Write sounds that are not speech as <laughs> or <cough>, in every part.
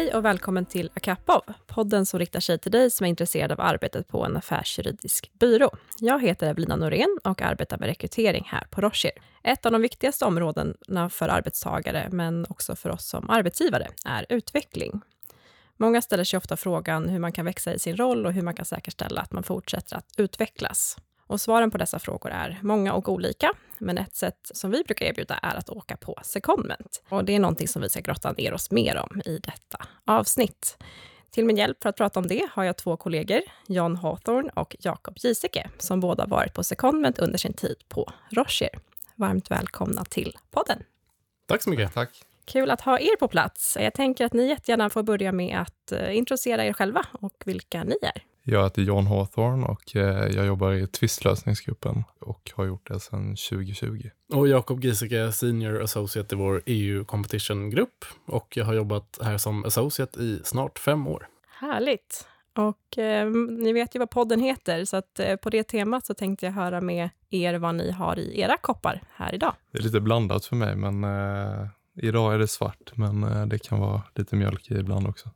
Hej och välkommen till Akapov, podden som riktar sig till dig som är intresserad av arbetet på en affärsjuridisk byrå. Jag heter Evelina Norén och arbetar med rekrytering här på Rocher. Ett av de viktigaste områdena för arbetstagare, men också för oss som arbetsgivare, är utveckling. Många ställer sig ofta frågan hur man kan växa i sin roll och hur man kan säkerställa att man fortsätter att utvecklas. Och svaren på dessa frågor är många och olika, men ett sätt som vi brukar erbjuda är att åka på secondment. Och det är någonting som vi ska grotta ner oss mer om i detta avsnitt. Till min hjälp för att prata om det har jag två kollegor, John Hawthorne och Jakob Giesecke, som båda varit på secondment under sin tid på Rocher. Varmt välkomna till podden. Tack så mycket. Tack. Kul att ha er på plats. Jag tänker att ni jättegärna får börja med att eh, introducera er själva och vilka ni är. Jag heter John Hawthorne och eh, jag jobbar i tvistlösningsgruppen och har gjort det sedan 2020. Och Jakob Giesecke, Senior Associate i vår EU Competition-grupp. Och jag har jobbat här som associate i snart fem år. Härligt. Och eh, ni vet ju vad podden heter, så att eh, på det temat så tänkte jag höra med er vad ni har i era koppar här idag. Det är lite blandat för mig, men eh, idag är det svart, men eh, det kan vara lite mjölk i ibland också.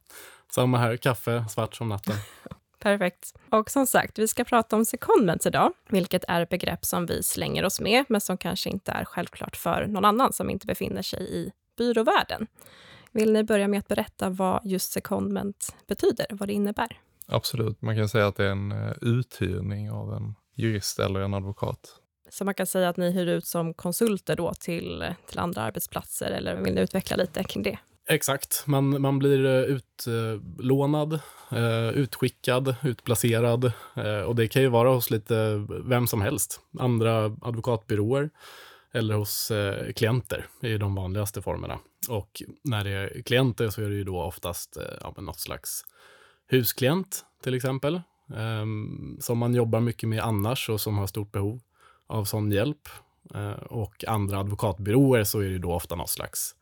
Samma här, kaffe, svart som natten. <laughs> Perfekt. Och som sagt, vi ska prata om secondments idag, vilket är ett begrepp som vi slänger oss med, men som kanske inte är självklart för någon annan som inte befinner sig i byråvärlden. Vill ni börja med att berätta vad just secondment betyder, vad det innebär? Absolut, man kan säga att det är en uh, uthyrning av en jurist eller en advokat. Så man kan säga att ni hyr ut som konsulter då till, till andra arbetsplatser, eller vill ni utveckla lite kring det? Exakt. Man, man blir eh, utlånad, eh, utskickad, utplacerad. Eh, och det kan ju vara hos lite vem som helst. Andra advokatbyråer eller hos klienter är ju de vanligaste formerna. Och när det är klienter så är det ju då oftast ja, något slags husklient till exempel. Ehm, som man jobbar mycket med annars och som har stort behov av sån hjälp. och andra advokatbyråer så är det ju då ofta något slags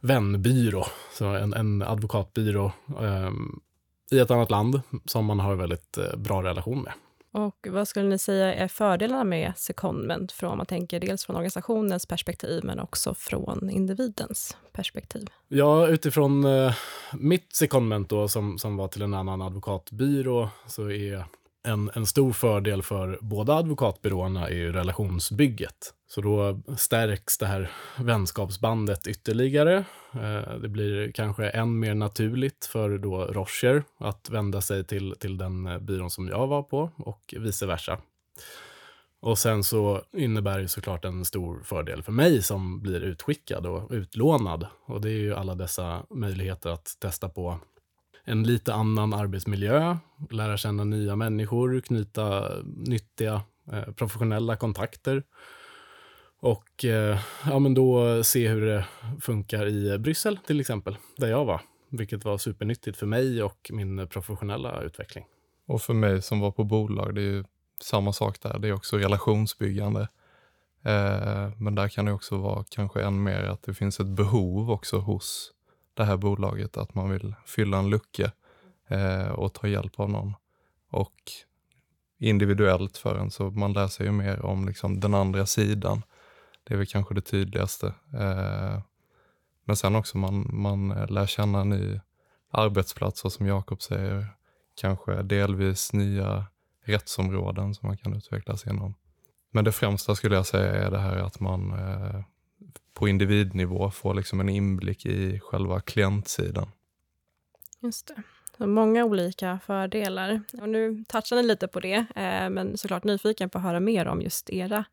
vänbyrå, så en, en advokatbyrå eh, i ett annat land som man har väldigt eh, bra relation med. Och vad skulle ni säga är fördelarna med secondment, från, man tänker dels från organisationens perspektiv, men också från individens perspektiv? Ja, utifrån eh, mitt secondment då, som, som var till en annan advokatbyrå, så är en, en stor fördel för båda advokatbyråerna är ju relationsbygget. Så då stärks det här vänskapsbandet ytterligare. Eh, det blir kanske än mer naturligt för då Rocher att vända sig till, till den eh, byrån som jag var på och vice versa. Och sen så innebär det såklart en stor fördel för mig som blir utskickad och utlånad. Och det är ju alla dessa möjligheter att testa på en lite annan arbetsmiljö, lära känna nya människor, knyta nyttiga eh, professionella kontakter och eh, ja, men då se hur det funkar i Bryssel till exempel, där jag var, vilket var supernyttigt för mig och min professionella utveckling. Och för mig som var på bolag, det är ju samma sak där. Det är också relationsbyggande. Eh, men där kan det också vara kanske än mer att det finns ett behov också hos det här bolaget, att man vill fylla en lucka eh, och ta hjälp av någon. Och individuellt för en, så man lär sig ju mer om liksom den andra sidan. Det är väl kanske det tydligaste. Eh, men sen också man, man lär känna en ny arbetsplats och som Jakob säger, kanske delvis nya rättsområden som man kan utvecklas inom. Men det främsta skulle jag säga är det här att man eh, på individnivå får liksom en inblick i själva klientsidan. Just det. Så många olika fördelar. Och nu touchar ni lite på det, eh, men såklart nyfiken på att höra mer om just era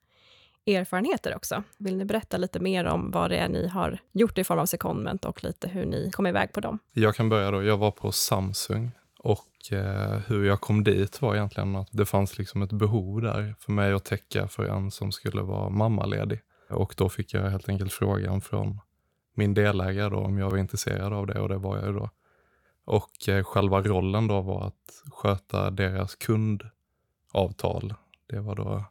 erfarenheter också. Vill ni berätta lite mer om vad det är ni har gjort i form av secondment och lite hur ni kom iväg på dem? Jag kan börja då. Jag var på Samsung och eh, hur jag kom dit var egentligen att det fanns liksom ett behov där för mig att täcka för en som skulle vara mammaledig. Och då fick jag helt enkelt frågan från min delägare då om jag var intresserad av det och det var jag ju då. Och eh, själva rollen då var att sköta deras kundavtal. Det var då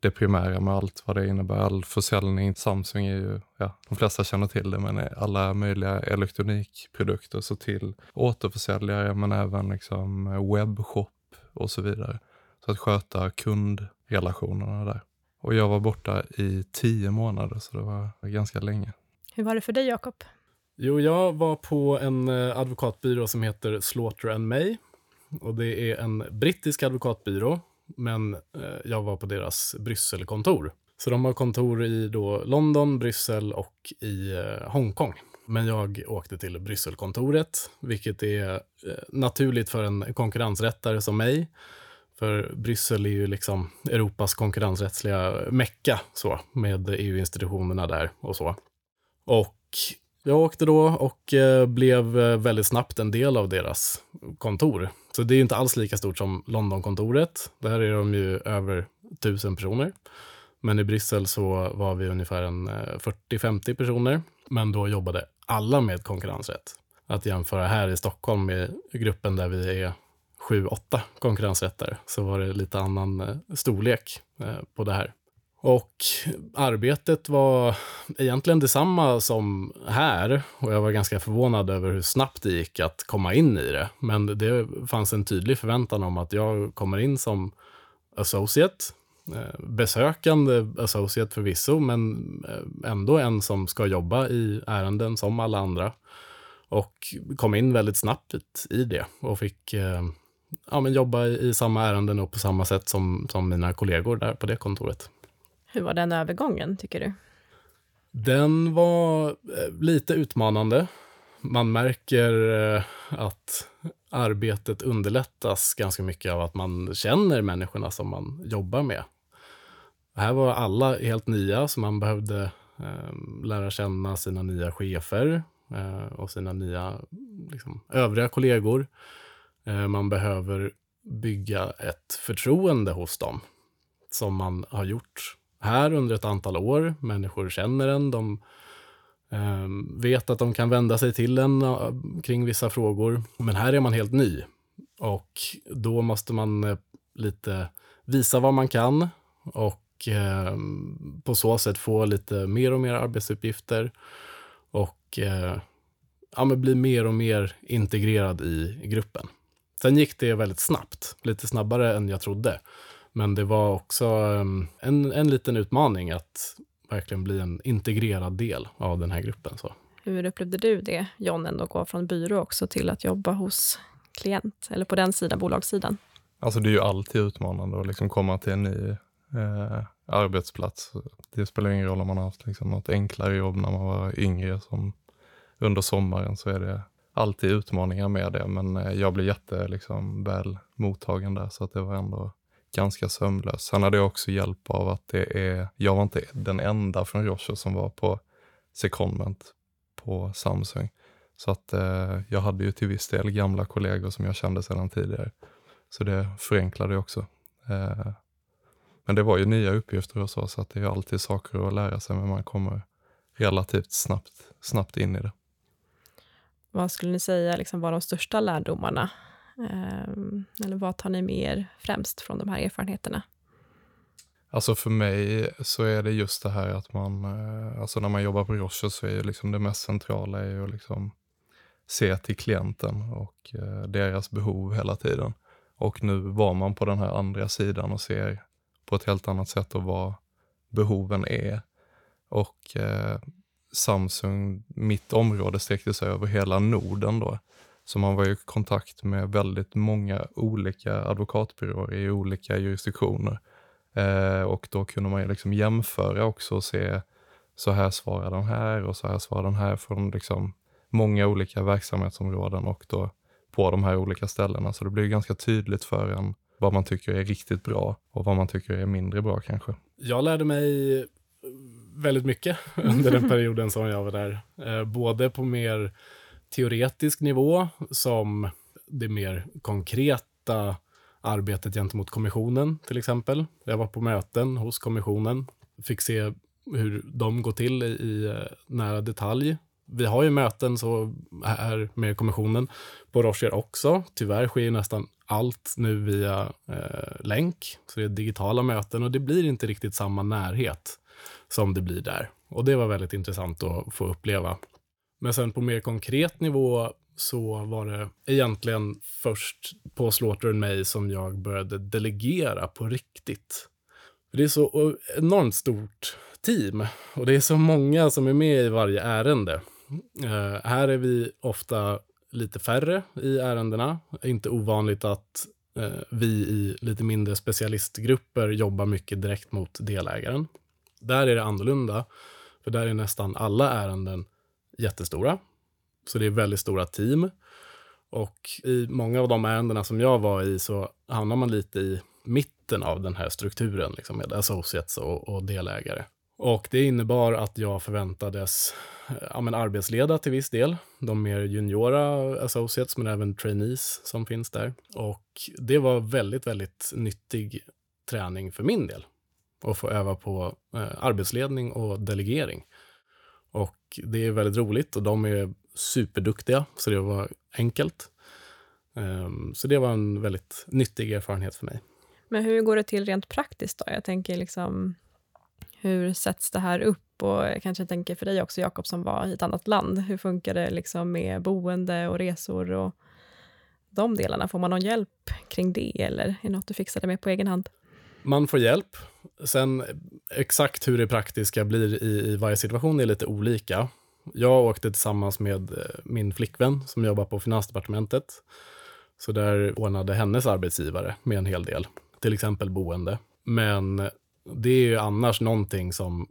det primära med allt vad det innebär. All försäljning. Samsung är ju, ja, de flesta känner till det, men alla möjliga elektronikprodukter så till återförsäljare, men även liksom webbshop och så vidare. Så att sköta kundrelationerna där. Och jag var borta i tio månader, så det var ganska länge. Hur var det för dig, Jakob? Jo, jag var på en eh, advokatbyrå som heter Slaughter and May. Och det är en brittisk advokatbyrå, men eh, jag var på deras Brysselkontor. Så de har kontor i då London, Bryssel och i eh, Hongkong. Men jag åkte till Brysselkontoret, vilket är naturligt för en konkurrensrättare som mig. För Bryssel är ju liksom Europas konkurrensrättsliga mecka så, med EU-institutionerna där och så. Och jag åkte då och eh, blev eh, väldigt snabbt en del av deras kontor. Så det är inte alls lika stort som Londonkontoret. Där är de ju över tusen personer. Men i Bryssel så var vi ungefär en eh, 40-50 personer. Men då jobbade alla med konkurrensrätt. Att jämföra här i Stockholm med gruppen där vi är sju, åtta konkurrensrätter så var det lite annan eh, storlek eh, på det här. Och arbetet var egentligen detsamma som här och jag var ganska förvånad över hur snabbt det gick att komma in i det. Men det fanns en tydlig förväntan om att jag kommer in som associate, eh, besökande associate förvisso, men ändå en som ska jobba i ärenden som alla andra. Och kom in väldigt snabbt i det och fick ja, men jobba i samma ärenden och på samma sätt som, som mina kollegor där på det kontoret. Hur var den övergången, tycker du? Den var eh, lite utmanande. Man märker eh, att arbetet underlättas ganska mycket av att man känner människorna som man jobbar med. Här var alla helt nya, så man behövde eh, lära känna sina nya chefer och sina nya liksom, övriga kollegor. Eh, man behöver bygga ett förtroende hos dem som man har gjort här under ett antal år. Människor känner en, de ehm, vet att de kan vända sig till en eh, kring vissa frågor. Men här är man helt ny och då måste man eh, lite visa vad man kan och ehm, på så sätt få lite mer och mer arbetsuppgifter och ja, bli mer och mer integrerad i gruppen. Sen gick det väldigt snabbt, lite snabbare än jag trodde. Men det var också ehm, en, en liten utmaning att verkligen bli en integrerad del av den här gruppen. Så. Hur upplevde du det, John, ändå gå från byrå också till att jobba hos klient, eller på den sidan, bolagssidan? Alltså det är ju alltid utmanande att liksom komma till en ny eh, arbetsplats. Det spelar ingen roll om man har haft liksom något enklare jobb när man var yngre, som under sommaren så är det alltid utmaningar med det, men eh, jag blev jätte liksom, väl mottagen där, så att det var ändå ganska sömlöst. Sen hade jag också hjälp av att det är, jag var inte den enda från Roche som var på secondment på Samsung. Så att eh, jag hade ju till viss del gamla kollegor som jag kände sedan tidigare. Så det förenklade också. Eh, men det var ju nya uppgifter och så, så att det är alltid saker att lära sig, men man kommer relativt snabbt, snabbt in i det. Vad skulle ni säga liksom var de största lärdomarna? Eh, eller vad tar ni med er främst från de här erfarenheterna? Alltså för mig så är det just det här att man, eh, alltså när man jobbar på Roche så är liksom det mest centrala är att liksom se till klienten och eh, deras behov hela tiden. Och nu var man på den här andra sidan och ser på ett helt annat sätt och vad behoven är. Och eh, Samsung, mitt område sträckte sig över hela Norden då. Så man var i kontakt med väldigt många olika advokatbyråer i olika jurisdiktioner. Eh, och då kunde man ju liksom jämföra också och se, så här svarar den här och så här svarar den här från liksom många olika verksamhetsområden och då på de här olika ställena. Så det blir ganska tydligt för en vad man tycker är riktigt bra och vad man tycker är mindre bra kanske. Jag lärde mig väldigt mycket under den <laughs> perioden som jag var där. Eh, både på mer teoretisk nivå, som det mer konkreta arbetet gentemot kommissionen till exempel. Jag var på möten hos kommissionen, fick se hur de går till i, eh, nära detalj. Vi har ju möten så här med kommissionen på Rocher också. Tyvärr sker nästan allt nu via eh, länk, så det är digitala möten och det blir inte riktigt samma närhet som det blir där. Och det var väldigt intressant att få uppleva. Men sen på mer konkret nivå så var det egentligen först på Slaughter mig som jag började delegera på riktigt. Det är så enormt stort team och det är så många som är med i varje ärende. Uh, här är vi ofta lite färre i ärendena. Inte ovanligt att uh, vi i lite mindre specialistgrupper jobbar mycket direkt mot delägaren. Där är det annorlunda, för där är nästan alla ärenden jättestora. Så det är väldigt stora team. Och i många av de ärendena som jag var i så hamnar man lite i mitten av den här strukturen liksom med associates och, och delägare. Och det innebar att jag förväntades eh, ja, men arbetsleda till viss del. De mer juniora associates, men även trainees som finns där. Och det var väldigt, väldigt nyttig träning för min del och få öva på eh, arbetsledning och delegering. Och det är väldigt roligt och de är superduktiga, så det var enkelt. Um, så det var en väldigt nyttig erfarenhet för mig. Men hur går det till rent praktiskt då? Jag tänker liksom, hur sätts det här upp? Och jag kanske tänker för dig också, Jakob, som var i ett annat land. Hur funkar det liksom med boende och resor och de delarna? Får man någon hjälp kring det eller är det något du fixade med på egen hand? Man får hjälp. Sen exakt hur det praktiska blir i, i varje situation är lite olika. Jag åkte tillsammans med eh, min flickvän som jobbar på Finansdepartementet. Så där ordnade hennes arbetsgivare med en hel del, till exempel boende. Men det är ju annars någonting som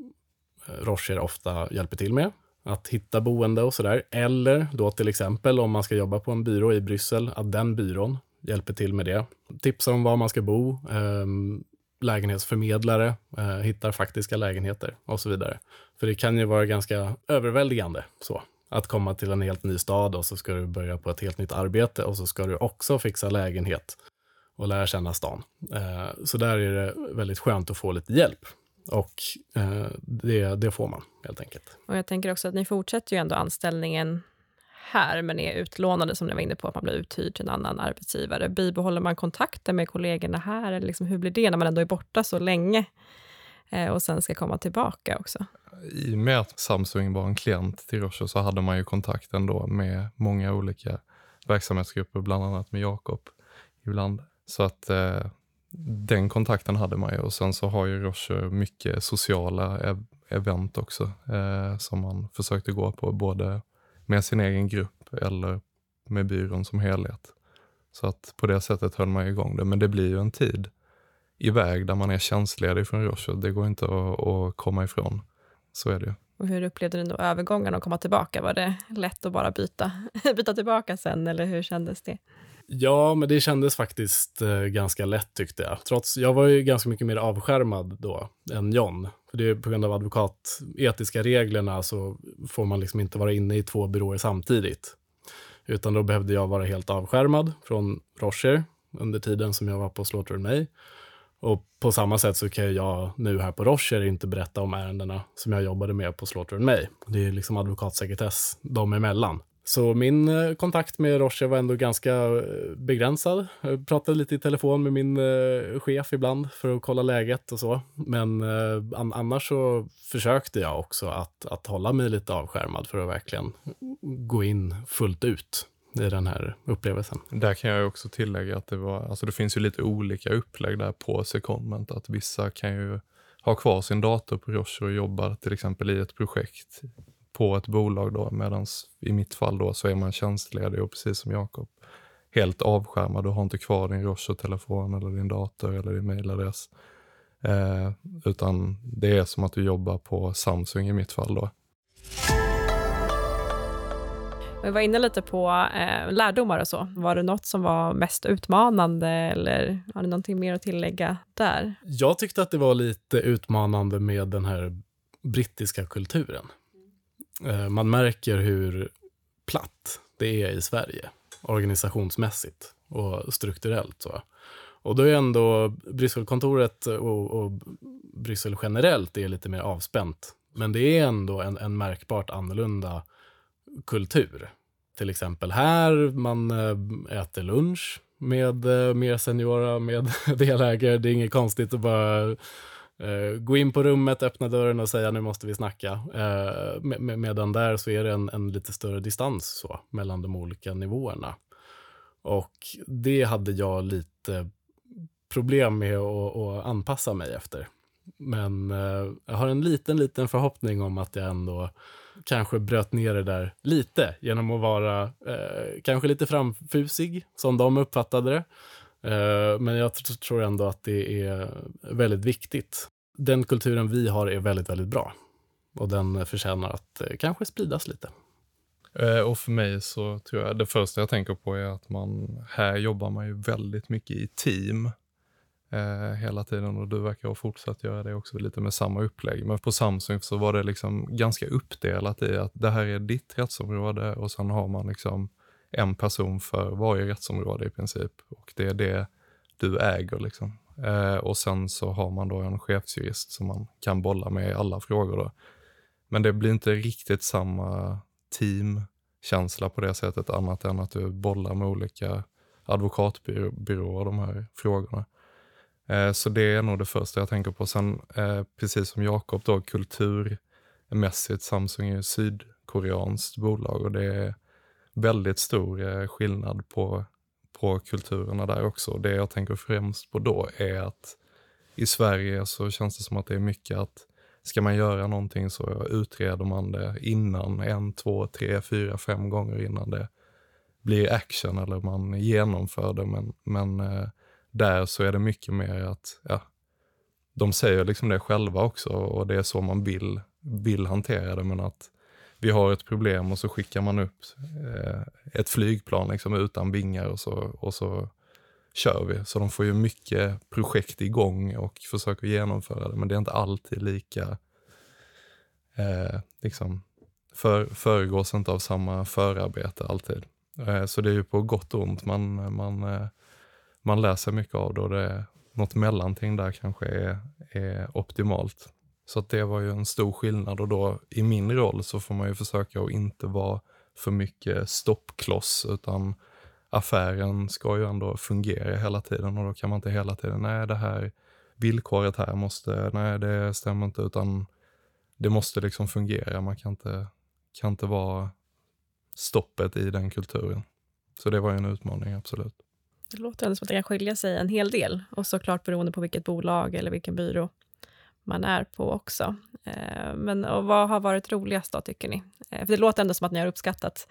eh, Rocher ofta hjälper till med. Att hitta boende och sådär. Eller då till exempel om man ska jobba på en byrå i Bryssel, att den byrån hjälper till med det. Tipsar om var man ska bo, ehm, lägenhetsförmedlare, eh, hittar faktiska lägenheter och så vidare. För det kan ju vara ganska överväldigande så. Att komma till en helt ny stad och så ska du börja på ett helt nytt arbete och så ska du också fixa lägenhet och lära känna stan. Eh, så där är det väldigt skönt att få lite hjälp. Och eh, det, det får man helt enkelt. Och jag tänker också att ni fortsätter ju ändå anställningen här, men är utlånade, som ni var inne på, att man blir uthyrd till en annan arbetsgivare. Bibehåller man kontakten med kollegorna här? Eller liksom, hur blir det när man ändå är borta så länge eh, och sen ska komma tillbaka också? I och med att Samsung var en klient till Roche så hade man ju kontakt ändå med många olika verksamhetsgrupper, bland annat med Jakob ibland. Så att eh, den kontakten hade man ju och sen så har ju Roche mycket sociala ev event också eh, som man försökte gå på, både med sin egen grupp eller med byrån som helhet. Så att på det sättet höll man igång det. Men det blir ju en tid iväg där man är tjänstledig från Rojo. Det går inte att, att komma ifrån. Så är det ju. Och hur upplevde du då övergången att komma tillbaka? Var det lätt att bara byta, <laughs> byta tillbaka sen eller hur kändes det? Ja, men det kändes faktiskt eh, ganska lätt tyckte jag. Trots, jag var ju ganska mycket mer avskärmad då än John. För det är på grund av advokatetiska reglerna så får man liksom inte vara inne i två byråer samtidigt. Utan då behövde jag vara helt avskärmad från Rocher under tiden som jag var på Slaughter May. Och på samma sätt så kan jag nu här på Rocher inte berätta om ärendena som jag jobbade med på Slaughter May. Det är liksom advokatsekretess dem emellan. Så min eh, kontakt med Roche var ändå ganska eh, begränsad. Jag pratade lite i telefon med min eh, chef ibland för att kolla läget och så. Men annars så försökte jag också att, att hålla mig lite avskärmad för att verkligen gå in fullt ut i den här upplevelsen. Där kan jag också tillägga att det var, alltså det finns ju lite olika upplägg där på Secondment. Att vissa kan ju ha kvar sin dator på Roche och jobba till exempel i ett projekt på ett bolag då, medan i mitt fall då så är man tjänstledig och precis som Jakob helt avskärmad. Du har inte kvar din Roche-telefon eller din dator eller din mailadress. Eh, utan det är som att du jobbar på Samsung i mitt fall då. Vi var inne lite på eh, lärdomar och så. Var det något som var mest utmanande eller har ni någonting mer att tillägga där? Jag tyckte att det var lite utmanande med den här brittiska kulturen. Eh, man märker hur platt det är i Sverige organisationsmässigt och strukturellt. Så. Och då är ändå Brysselkontoret och, och Bryssel generellt är lite mer avspänt. Men det är ändå en, en märkbart annorlunda kultur. Till exempel här, man eh, äter lunch med eh, mer seniora, med <laughs> delägare. Det är inget konstigt att bara Eh, gå in på rummet, öppna dörren och säga nu måste vi snacka. Eh, uh, med, medan där så är det en, en, lite större distans så, mellan de olika nivåerna. Och det hade jag lite problem med att, att anpassa mig efter. Men eh, jag har en liten, liten förhoppning om att jag ändå kanske bröt ner det där lite genom att vara eh, kanske lite framfusig, som de uppfattade det. Eh, men jag tror ändå att det är väldigt viktigt. Den kulturen vi har är väldigt, väldigt bra och den förtjänar att eh, kanske spridas lite. Eh, och för mig så tror jag det första jag tänker på är att man här jobbar man ju väldigt mycket i team eh, hela tiden och du verkar ha fortsatt göra det också lite med samma upplägg. Men på Samsung så var det liksom ganska uppdelat i att det här är ditt rättsområde och sen har man liksom en person för varje rättsområde i princip och det är det du äger liksom. Eh, och sen så har man då en chefsjurist som man kan bolla med i alla frågor då. Men det blir inte riktigt samma teamkänsla på det sättet annat än att du bollar med olika advokatbyråer de här frågorna. Eh, så det är nog det första jag tänker på. Sen eh, precis som Jakob då kulturmässigt, Samsung är ju sydkoreanskt bolag och det är väldigt stor eh, skillnad på, på kulturerna där också. Det jag tänker främst på då är att i Sverige så känns det som att det är mycket att ska man göra någonting så utreder man det innan, en, två, tre, fyra, fem gånger innan det blir action eller man genomför det. Men, men eh, där så är det mycket mer att, ja, de säger liksom det själva också och det är så man vill, vill hantera det. Men att vi har ett problem och så skickar man upp eh, ett flygplan liksom utan vingar och så, och så kör vi. Så de får ju mycket projekt igång och försöker genomföra det, men det är inte alltid lika, eh, liksom, för, föregås inte av samma förarbete alltid. Eh, så det är ju på gott och ont man, man, eh, man läser mycket av det och det är något mellanting där kanske är, är optimalt. Så att det var ju en stor skillnad och då i min roll så får man ju försöka att inte vara för mycket stoppkloss utan affären ska ju ändå fungera hela tiden och då kan man inte hela tiden, nej det här villkoret här måste, nej det stämmer inte utan det måste liksom fungera. Man kan inte, kan inte vara stoppet i den kulturen. Så det var ju en utmaning, absolut. Det låter ändå som att det kan skilja sig en hel del och såklart beroende på vilket bolag eller vilken byrå man är på också. Eh, men och vad har varit roligast då, tycker ni? Eh, för det låter ändå som att ni har uppskattat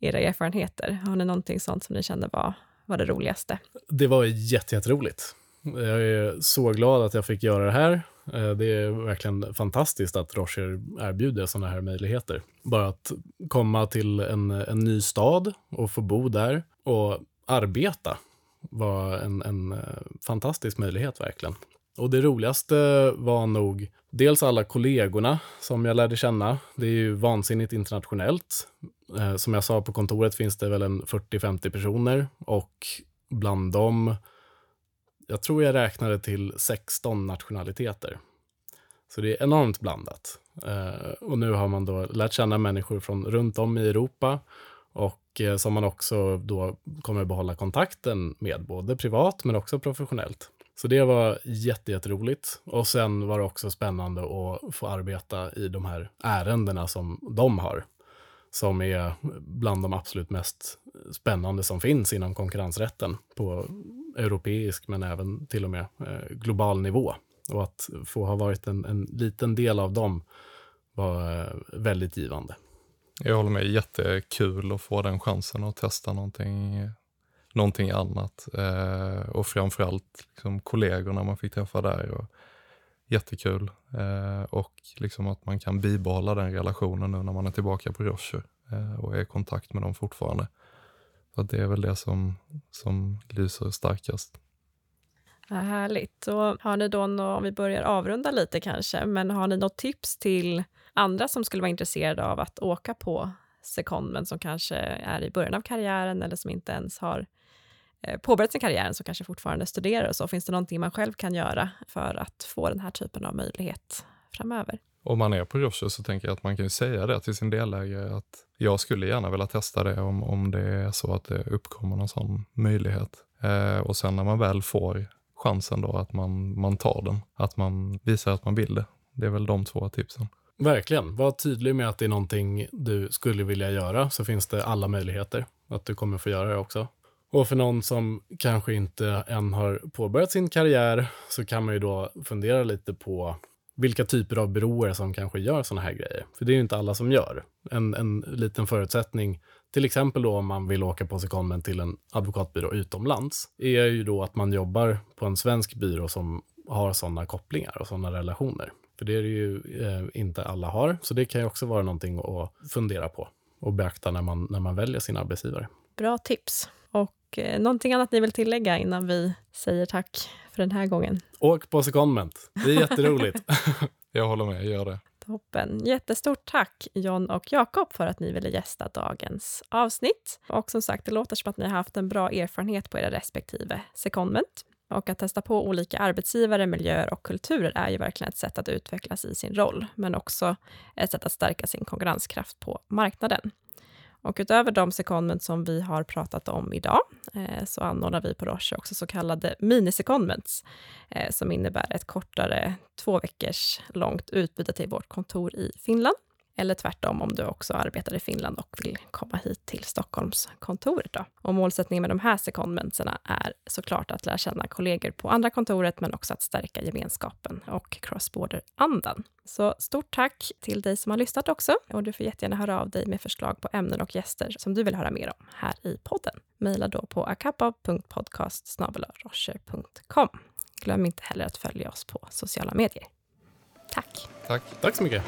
era erfarenheter. Har ni någonting sånt som ni kände var, var det roligaste? Det var jätteroligt. Jag är så glad att jag fick göra det här. Eh, det är verkligen fantastiskt att Rocher erbjuder sådana här möjligheter. Bara att komma till en, en ny stad och få bo där och arbeta var en, en fantastisk möjlighet verkligen. Och det roligaste var nog dels alla kollegorna som jag lärde känna. Det är ju vansinnigt internationellt. Eh, som jag sa, på kontoret finns det väl en 40-50 personer och bland dem, jag tror jag räknade till 16 nationaliteter. Så det är enormt blandat. Eh, och nu har man då lärt känna människor från runt om i Europa och eh, som man också då kommer behålla kontakten med, både privat men också professionellt. Så det var jätteroligt. Och sen var det också spännande att få arbeta i de här ärendena som de har. Som är bland de absolut mest spännande som finns inom konkurrensrätten på europeisk men även till och med eh, global nivå. Och att få ha varit en, en liten del av dem var eh, väldigt givande. Jag håller med, jättekul att få den chansen att testa någonting någonting annat. Eh, och framförallt liksom, kollegorna man fick träffa där. Och, jättekul. Eh, och liksom att man kan bibehålla den relationen nu när man är tillbaka på Rocher eh, och är i kontakt med dem fortfarande. Så det är väl det som, som lyser starkast. Ja, härligt. Och har ni då, om vi börjar avrunda lite kanske, men har ni något tips till andra som skulle vara intresserade av att åka på secondment som kanske är i början av karriären eller som inte ens har påbörjat sin karriär som kanske fortfarande studerar och så, finns det någonting man själv kan göra för att få den här typen av möjlighet framöver? Om man är på Roche så tänker jag att man kan säga det till sin delägare att jag skulle gärna vilja testa det om, om det är så att det uppkommer någon sån möjlighet. Eh, och sen när man väl får chansen då att man, man tar den, att man visar att man vill det. Det är väl de två tipsen. Verkligen. Var tydlig med att det är någonting du skulle vilja göra så finns det alla möjligheter att du kommer få göra det också. Och för någon som kanske inte än har påbörjat sin karriär så kan man ju då fundera lite på vilka typer av byråer som kanske gör sådana här grejer. För det är ju inte alla som gör. En, en liten förutsättning, till exempel då om man vill åka på secondment till en advokatbyrå utomlands, är ju då att man jobbar på en svensk byrå som har sådana kopplingar och sådana relationer. För det är det ju eh, inte alla har, så det kan ju också vara någonting att fundera på och beakta när man, när man väljer sin arbetsgivare. Bra tips. Och eh, någonting annat ni vill tillägga innan vi säger tack för den här gången? Åk på secondment. Det är jätteroligt. <laughs> Jag håller med, gör det. Toppen. Jättestort tack John och Jakob för att ni ville gästa dagens avsnitt. Och som sagt, det låter som att ni har haft en bra erfarenhet på era respektive secondment. Och att testa på olika arbetsgivare, miljöer och kulturer är ju verkligen ett sätt att utvecklas i sin roll, men också ett sätt att stärka sin konkurrenskraft på marknaden. Och utöver de secondment som vi har pratat om idag eh, så anordnar vi på Roche också så kallade minisecondments eh, som innebär ett kortare, två veckors långt utbyte till vårt kontor i Finland. Eller tvärtom om du också arbetar i Finland och vill komma hit till Stockholmskontoret. Då. Och målsättningen med de här secondmentserna är såklart att lära känna kollegor på andra kontoret, men också att stärka gemenskapen och cross-border-andan. Så stort tack till dig som har lyssnat också. Och du får jättegärna höra av dig med förslag på ämnen och gäster som du vill höra mer om här i podden. Maila då på akappa.podcast Glöm inte heller att följa oss på sociala medier. Tack! Tack! Tack så mycket!